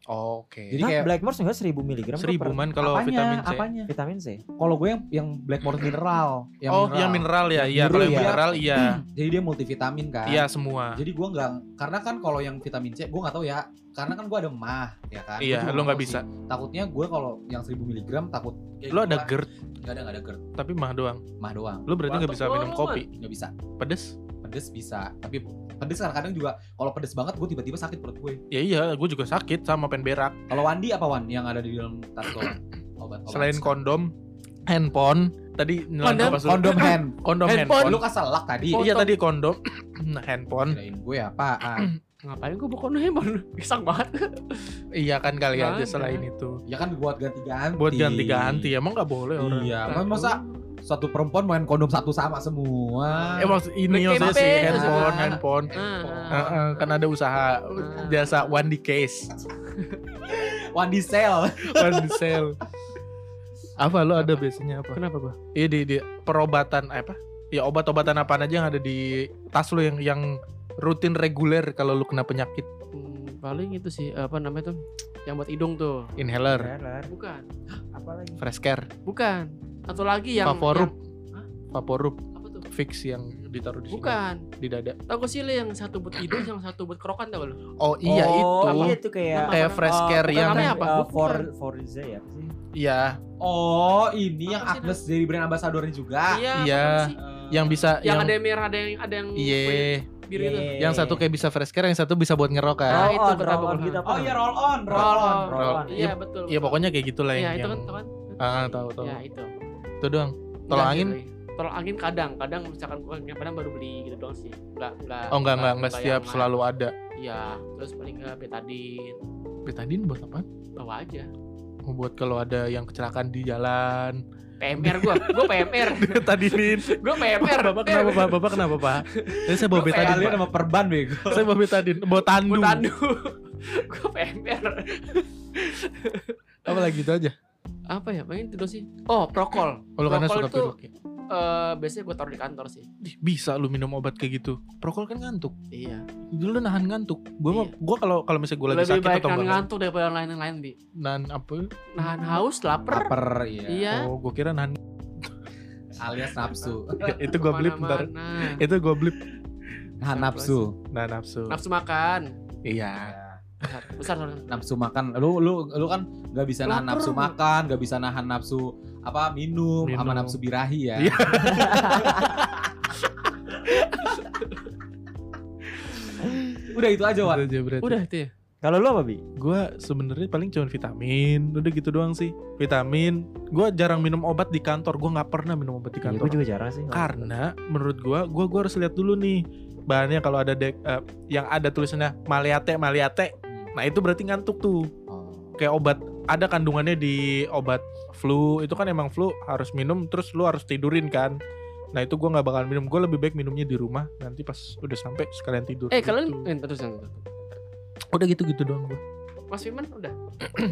Oke. Jadi Hah, kayak Blackmores enggak 1000 mg? 1000 man kalau apanya? vitamin C. Apanya? Vitamin C. Kalau gue yang yang Blackmore mineral. Yang oh, yang mineral ya. Yang Iya, kalau yang ya. mineral iya. (clears throat) Jadi dia multivitamin kan. Iya semua. Jadi gue nggak karena kan kalau yang vitamin C gue nggak tahu ya. Karena kan gue ada mah ya kan. Iya, lu nggak bisa. sih. Takutnya gue kalau yang 1000 mg takut. kayak Lu gitu ada. GERD Nggak ada nggak ada GERD. tapi mah doang. Mah doang. Lu berarti nggak bisa minum kopi. Nggak bisa. Pedes? Pedes bisa. Tapi pedes kadang-kadang juga kalau pedes banget gue tiba-tiba sakit perut gue. Ya iya, gue juga sakit sama pen berak. Kalau Wandi apa Wan yang ada di dalam tas lo? Obat. obat. Selain kondom, handphone. Tadi Kondom? apa, (laughs) kondom hand. kondom Handphone. handphone. Lu keselak tadi. Iya tadi kondom, (clears throat) nah, handphone. Kirain gue apaan? (clears throat) Ngapain gue bukan handphone? (laughs) Pisang banget. Iya kan kali Nggak aja selain itu. Ya kan buat ganti-ganti. Buat ganti-ganti emang nggak boleh orang. Iya, masa satu perempuan main kondom satu sama semua. Eh maksud ini Black maksudnya sih handphone, Ah. handphone. Ah, Heeh, kan ada usaha jasa one di case, (laughs) Wandi sale. one di sale. Apa lo ada biasanya apa? Kenapa gua? Iya di, di perobatan apa? Ya obat-obatan apa aja yang ada di tas lo yang yang rutin reguler kalau lu kena penyakit Hmm, paling itu sih apa namanya tuh? Yang buat hidung tuh. inhaler, Trailer. Bukan. Apa lagi? fresh care, Bukan. Satu lagi yang Vaporub. yang- Hah? vaporub, apa tuh? fix yang ditaruh di sini Bukan. di dada. Tahu gak sih yang satu buat hidung, yang satu buat kerokan tau gak lu? Oh iya oh, itu. Iya itu kayak Kayak fresh Oh, care bukan, yang namanya apa? Bukan. for Forza ya sih? iya, Oh, ini yang Apa sih Agnes jadi brand ambassadornya juga. Iya. iya. yang bisa Yang, yang ada yang merah, ada yang ada yang iya, biru itu. Iya. yang satu kayak bisa fresh care, yang satu bisa buat ngerok kan. Nah, itu betul, roll on gitu? Oh iya roll on, roll, Roll on. on. Roll on. Iya betul. Iya pokoknya kayak gitulah Iya yang, itu kan, yang kan? ah tahu tahu. Ya itu. Itu doang. Tolong Iya, angin? Tolong angin kadang, kadang misalkan gua kadang baru beli gitu doang sih. Enggak enggak. Oh enggak enggak enggak setiap selalu ada. Iya, terus paling enggak betadin. Betadine buat apa? Bawa aja. Oh, buat kalau ada yang kecelakaan di jalan. PMR gua, gua PMR. (laughs) Betadinin. (laughs) gua PMR. Bapak kenapa Pak? Bapak kenapa Pak? Jadi saya bawa Pak. sama perban bego. (laughs) Saya bawa betadine, bawa tandu. Gua tandu. gua PMR. Apa lagi itu aja? Apa ya? Pengen tidur sih. Oh, prokol. Oh, lu karena suka itu pilek ya? eh, biasanya gua taruh di kantor sih. Ih, Bisa lu minum obat kayak gitu. Prokol kan ngantuk. Iya. Dulu lu nahan ngantuk. Gua mah Iya. gua kalau kalau misalnya gua lagi Lebih sakit baik atau nahan ngantuk daripada yang lain-lain, Bi. nahan apa? Nahan haus, lapar. Laper, iya. Iya. Oh, gua kira nahan. (laughs) Alias nafsu. itu gua blip ntar. Ke mana-mana. Itu gua blip. Nah, nafsu. Nah, nafsu. Nafsu makan. Iya. Besar, besar. Nafsu makan. Lu lu lu kan nggak bisa nahan Laper, nafsu makan, nggak bisa nahan nafsu apa minum, Minum. sama nafsu birahi ya. Iya. (laughs) Udah itu aja, Wan. Itu aja berarti. Udah itu ya. Kalau lu apa bi? Gua sebenarnya paling cuma vitamin, udah gitu doang sih. Vitamin. Gua jarang minum obat di kantor. Gua nggak pernah minum obat di Iya, kantor. gue juga jarang sih. Karena menurut gua, gua gua harus lihat dulu nih bahannya kalau ada dek, eh, yang ada tulisannya maliate maliate. Nah itu berarti ngantuk tuh. Oh. Kayak obat ada kandungannya di obat flu itu kan emang flu harus minum terus lu harus tidurin kan. Nah itu gua nggak bakal minum. Gua lebih baik minumnya di rumah. Nanti pas udah sampai sekalian tidur. Eh, kalian gitu. eh, terus yang udah gitu-gitu doang gua. Mas Firman udah.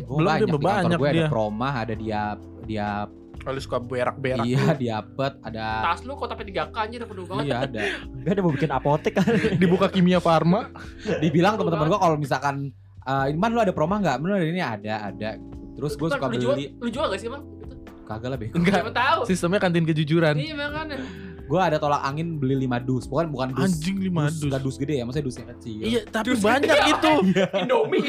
Gua Belum, banyak dia banyak gue dia. ada promah, ada dia dia Kalau suka berak-berak. iya diapet, ada Tas lu kok tapi 3K anjir penuh banget. iya ada. Gue ada mau bikin apotek kan. dibuka kimia farma. Dibilang teman-teman gua kalau misalkan eh Man lu ada promah nggak? Man lu ada ini ada ada. Terus gue suka lu jual, beli lu jual gak sih, Bang? Itu. kagak lah bego. Enggak. Siapa tahu. Sistemnya kantin kejujuran. Iya, makanya. Gue ada tolak angin beli 5 dus, bukan bukan dus. Anjing lima dus. Gak dus gede ya, maksudnya dus yang kecil. Iya, tapi banyak itu. (laughs) Indomie.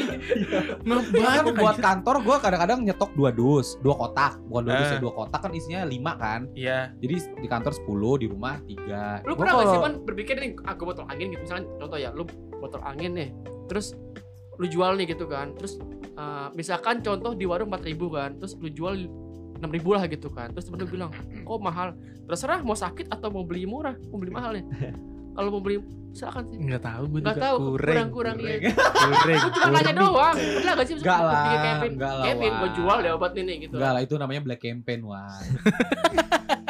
Nah, Bahkan banyak. buat kantor gue kadang-kadang nyetok dua dus, dua kotak, bukan dua dus Eh. ya, dua kotak kan isinya lima kan. Iya. Jadi di kantor 10, di rumah 3 Lu pernah gak sih kan berpikir nih, ah gue botol angin gitu misalnya contoh ya, lu botol angin nih, terus lu jual nih gitu kan, terus eh, misalkan contoh di warung 4000 kan, terus lu jual 6000 lah gitu kan, terus temen lu bilang, kok mahal, terserah mau sakit atau mau beli murah, mau beli mahal nih, (laughs) kalau mau beli silakan sih, Enggak tahu gue nggak juga tahu kurang. kurang-kurang ya, Kurang. (laughs) gue cuma nanya doang, pernah gak sih Enggak lah, Kayak Kevin, enggak lah, Kevin gue jual deh obat ini gitu, Enggak lah itu namanya black campaign wah. (laughs)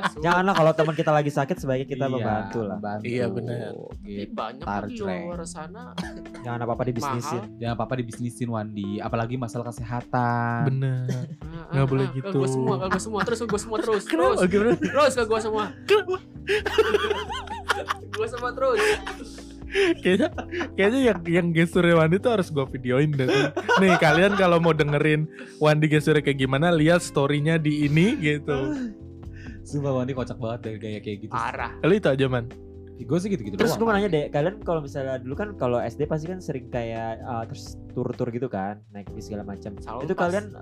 Masuk. Janganlah kalau teman kita lagi sakit sebaiknya kita membantu lah. membantu. Iya, benar. Tapi Gitu. banyak Tar, di luar sana Jangan apa-apa dibisnisin. Jangan apa-apa dibisnisin Wandi, apalagi masalah kesehatan. Bener. Ah, Nggak ah, boleh ah, gitu. Gue semua, gue semua, terus gue semua terus, terus, terus ke gue semua. gue semua terus. kayaknya kayaknya yang yang gesturnya Wandi tuh harus gue videoin deh. Nih kalian kalau mau dengerin Wandi gesturnya kayak gimana, lihat storynya di ini gitu. Sumpah Wandi kocak banget dari gaya kayak gitu. Parah. Itu aja man. Gue sih gitu-gitu Terus gue mau nanya deh, kalian kalau misalnya dulu kan kalau SD pasti kan sering kayak uh, terus tur-tur gitu kan, naik bis segala macam. Itu pas. kalian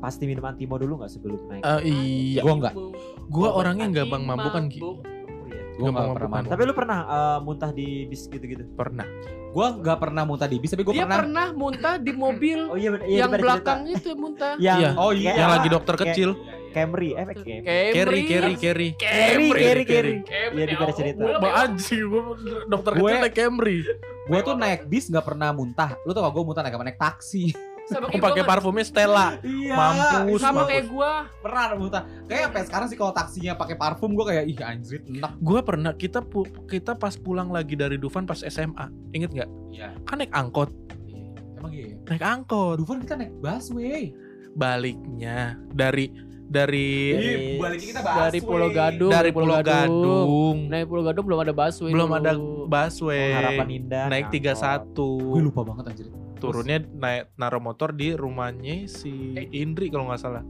pasti minum antimo dulu nggak sebelum naik? Eh, iya. Gua enggak. Gua Oh, orangnya nggak bang mabuk kan. Gue Gak gak pernah makan. mabuk. Tapi lu pernah uh, muntah di bis gitu-gitu? Pernah. Gue gak pernah muntah di bis, tapi gue Dia pernah. pernah muntah di mobil (laughs) Oh iya, bener- iya yang belakang cerita. itu muntah. Yang, Iya. Oh iya. Yang lagi dokter Kayak kecil. Camry, eh Camry. Carry, carry. Camry, Carry, Carry. Camry. Iya, dia pada cerita. Gua Ba anjing, gua dokter Gue- naik Camry. Gue tuh naik bis gak pernah muntah. Lu tau gak gue muntah naik apa? Naik taksi. Aku kayak pakai gua, parfumnya Stella. Iya. Mampus, sama mampus. kayak gua. Pernah muntah. Kayak sampai sekarang sih kalau taksinya pakai parfum gue kayak ih anjrit enak. Gua pernah kita kita pas pulang lagi dari Dufan pas SMA. Ingat nggak? Iya. Kan naik angkot. Emang iya. Naik angkot. Dufan kita naik busway. Baliknya dari dari Dari- kita Dari Pulau Gadung. dari Pulau Gadung. Nah, Pulau Gadung belum ada busway. Belum dulu. ada busway. Harapan indah. naik angkot. 31. Gue lupa banget anjir. Turunnya naik naruh motor di rumahnya si Indri kalau nggak salah.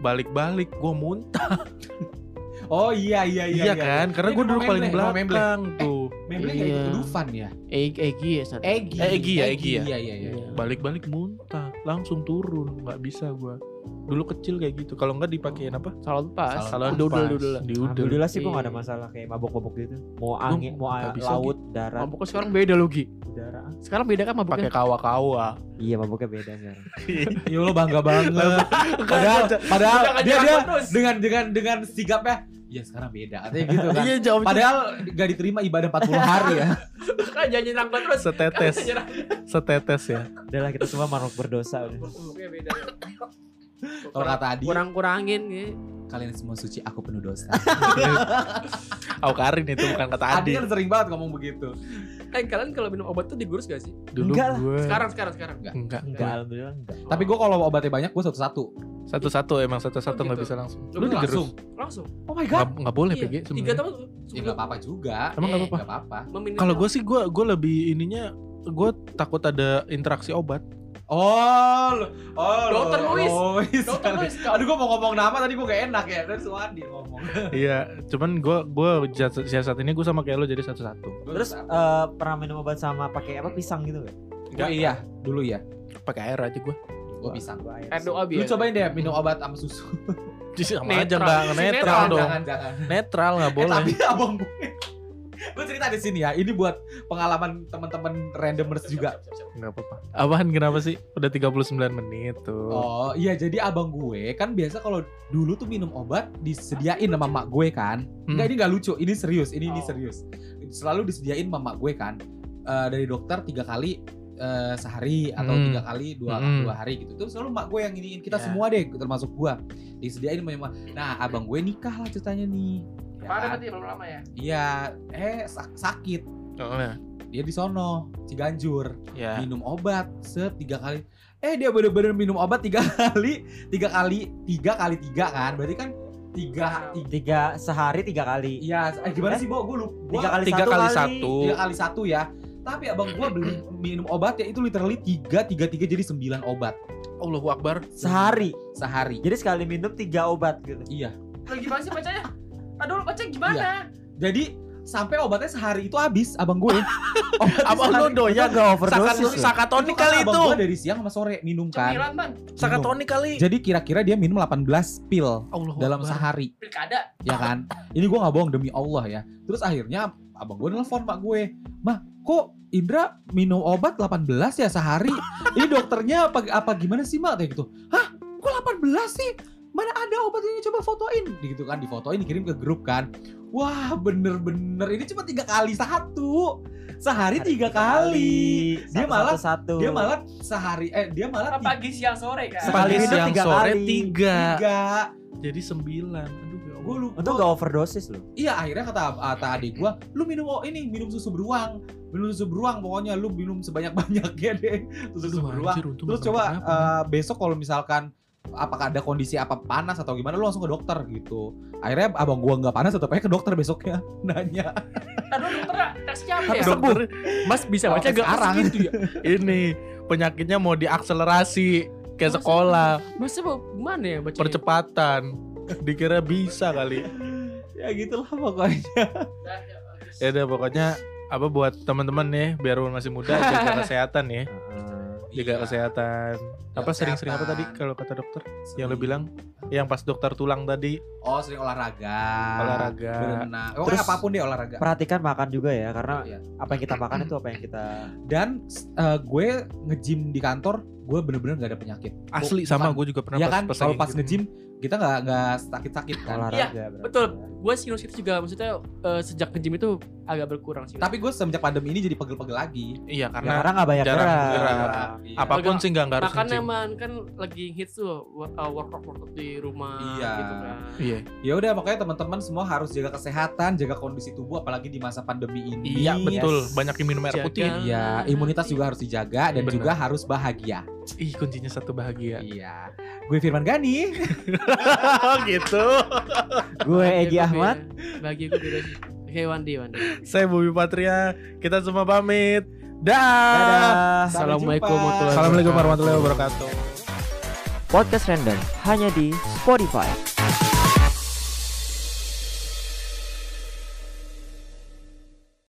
Balik-balik gua muntah. (laughs) Oh iya iya iya. Iya, kan? Karena Ini gua rumah duduk paling Memble. belakang tuh. Memble Iya. Dufan ya. Egi, Egi ya. Egi. Eh, Egi ya, Egi ya. Iya iya iya. Iya. Balik-balik muntah, langsung turun, nggak bisa gua. Dulu kecil kayak gitu. Kalau nggak dipakein apa? Salon pas. Salon dudel pas. dudel. Diudel. Alhamdulillah sih gue Iya. gak ada masalah kayak mabok-mabok gitu. Mau angin, mau nggak a- bisa, laut, darat, Mabuknya sekarang beda loh, Gi. udara. Sekarang beda kan Pakai mabuknya. kawa-kawa. Iya maboknya beda sekarang. (laughs) Ya lo bangga banget. (laughs) padahal padahal dia dia dengan dengan dengan sigapnya ya sekarang beda katanya gitu kan. Iya, jawab Padahal gak diterima ibadah 40 hari ya. Kan jangan nyerang gua terus. setetes, Kan setetes ya. Udah lah kita semua makhluk berdosa udah. Beda. Kalau kata Adi, kurang-kurangin gitu. kalian semua suci, aku penuh dosa. (laughs) Aukarin itu bukan kata Adi Adi. kan sering banget ngomong begitu. Eh, kalian kalau minum obat tuh digurus gak sih? Dulu Enggak lah. gue Sekarang, sekarang, sekarang. enggak, Enggak, enggak. alhamdulillah enggak. Tapi gue kalau obatnya banyak, gue satu-satu. Satu-satu emang satu-satu Oh, nggak gitu. bisa langsung. Lu Lu langsung. digerus? Langsung. Oh my Nggak nggak boleh Iya, PG Tiga sebenarnya. tahun. Ya nggak apa-apa juga. Emang nggak Eh, apa-apa. Kalau gue sih gue gue lebih ininya gue takut ada interaksi obat. Oh, oh, lo- Dokter Louis. Louis. Dokter Louis, Aduh, gue mau ngomong nama tadi gue gak enak ya. Terus Wadi ngomong. iya, cuman gue gue saat ini gue sama kayak lo jadi satu-satu. Terus eh, pernah minum obat sama pakai apa pisang gitu gak? oh iya, dulu ya. Pakai air aja gue. Gue pisang. Gua air. air doa Lu biar. cobain deh minum obat sama susu. Sama aja Netral. nggak Si netral netral dong. Jangan, jangan. Netral nggak Eh, boleh. tapi abang gue gue cerita di sini ya. Ini buat pengalaman teman-teman randomers juga. Nggak apa-apa. Apaan kenapa sih? Udah 39 menit tuh. Oh iya jadi abang gue kan biasa kalau dulu tuh minum obat disediain sama mak gue kan. Enggak Hmm. ini nggak lucu, ini serius, ini ini Oh. serius. Selalu disediain sama mak gue kan eh, dari dokter tiga kali eh, sehari atau Hmm. tiga kali dua Hmm. dua hari gitu. Terus selalu mak gue yang iniin kita Ya. semua deh termasuk gue disediain sama mak. Nah abang gue nikah lah ceritanya nih. Ya Parah kan? berarti belum lama ya. Iya, eh sak- sakit. Oh, ya. Dia di sono, Ciganjur, Ya. minum obat setiga kali. Eh dia bener-bener minum obat tiga (laughs) kali, tiga kali, tiga kali tiga kan? Berarti kan tiga, tiga. Tiga sehari tiga kali. Iya, eh, gimana Eh? sih, Bo? Gue lupa. Tiga kali Tiga satu kali kali. satu. Tiga kali satu ya. Tapi abang gue beli minum obat ya itu literally tiga, tiga, tiga jadi sembilan obat Allahu Akbar. Sehari. sehari. Jadi sekali minum tiga obat gitu. Iya. Lagi gimana sih bacanya? Aduh, baca gimana? Jadi sampai obatnya sehari itu habis abang gue. (laughs) Apa lu Itu gak overdosis Sakatonik, loh. sakatonik kan kali abang itu. gue dari siang sama sore minum kan. Cemilan. Sakatonik kali. Jadi kira-kira dia minum 18 pil Allah dalam Akbar. sehari, Pilkada. ya kan? Ini gue nggak bohong demi Allah ya. Terus akhirnya abang gue nelfon mak gue, mah kok Indra minum obat 18 ya sehari? Ini dokternya apa apa gimana sih mak kayak gitu? Hah? Kok 18 sih? Mana ada obat ini coba fotoin gitu kan difotoin dikirim ke grup kan wah bener-bener ini cuma tiga kali satu sehari tiga kali dia malah satu. dia malah sehari eh dia malah Apa pagi siang sore kan? Sekali siang, tiga sore kali. tiga. tiga Jadi sembilan. Aduh gue lu Itu gak overdosis loh. Iya akhirnya kata kata adik gua, lu minum oh ini minum susu beruang, minum susu beruang pokoknya lu minum sebanyak banyaknya deh susu Aduh, beruang. anjir, Terus coba eh, besok kalau misalkan apakah ada kondisi apa panas atau gimana lu langsung ke dokter gitu. Akhirnya abang gua nggak panas tetap aja ke dokter besoknya (laughs) nanya. Aduh, dokter reaksinya apa ya? Dokter Mas bisa baca gak sekarang. gitu ya? ini penyakitnya mau diakselerasi kayak sekolah Masnya mau gimana ya baca? percepatan dikira bisa kali ya gitulah pokoknya. ya udah pokoknya apa buat teman-teman nih biar masih muda (laughs) jaga kesehatan ya jaga Iya. kesehatan apa sering-sering apa tadi kalau kata dokter yang lo bilang yang pas dokter tulang tadi Oh sering olahraga. olahraga Berenang. Oh, Terus- apa pun deh olahraga. Perhatikan makan juga ya karena Iya. apa yang kita makan itu apa yang kita Dan eh, gue nge-gym di kantor, gue bener-bener gak ada penyakit. asli Bukan- sama gue juga pernah Ya pas kan, pas kalau lagi pas gitu. Kita nggak nggak sakit-sakit kan. olahraga berarti betul. ya. Gue sinus itu juga maksudnya eh, sejak ke gym itu agak berkurang sih. Tapi gue semenjak pandemi ini jadi pegel-pegel lagi. iya Ya, karena karena nggak banyak jarang gerak. gerak. Iya. apa pun sih nggak nggak harus Makanya nge-gym. man kan lagi hits tuh uh, workout workout di rumah Iya. gitu kan. iya Ya udah makanya teman-teman semua harus jaga kesehatan, jaga kondisi tubuh apalagi di masa pandemi ini. iya betul Yes. banyak yang minum air putih Iya, imunitas juga harus dijaga dan Benar. juga harus bahagia. Ih kuncinya satu bahagia Iya. Gue Firman Gani. oh (laughs) gitu Gue Egi Ahmad. Bahagia gue beda sih. Oke Wandi Wandi. saya Bobby Patria kita semua pamit dah Dadah. Assalamualaikum warahmatullahi Assalamualaikum warahmatullahi wabarakatuh Podcast Random hanya di Spotify.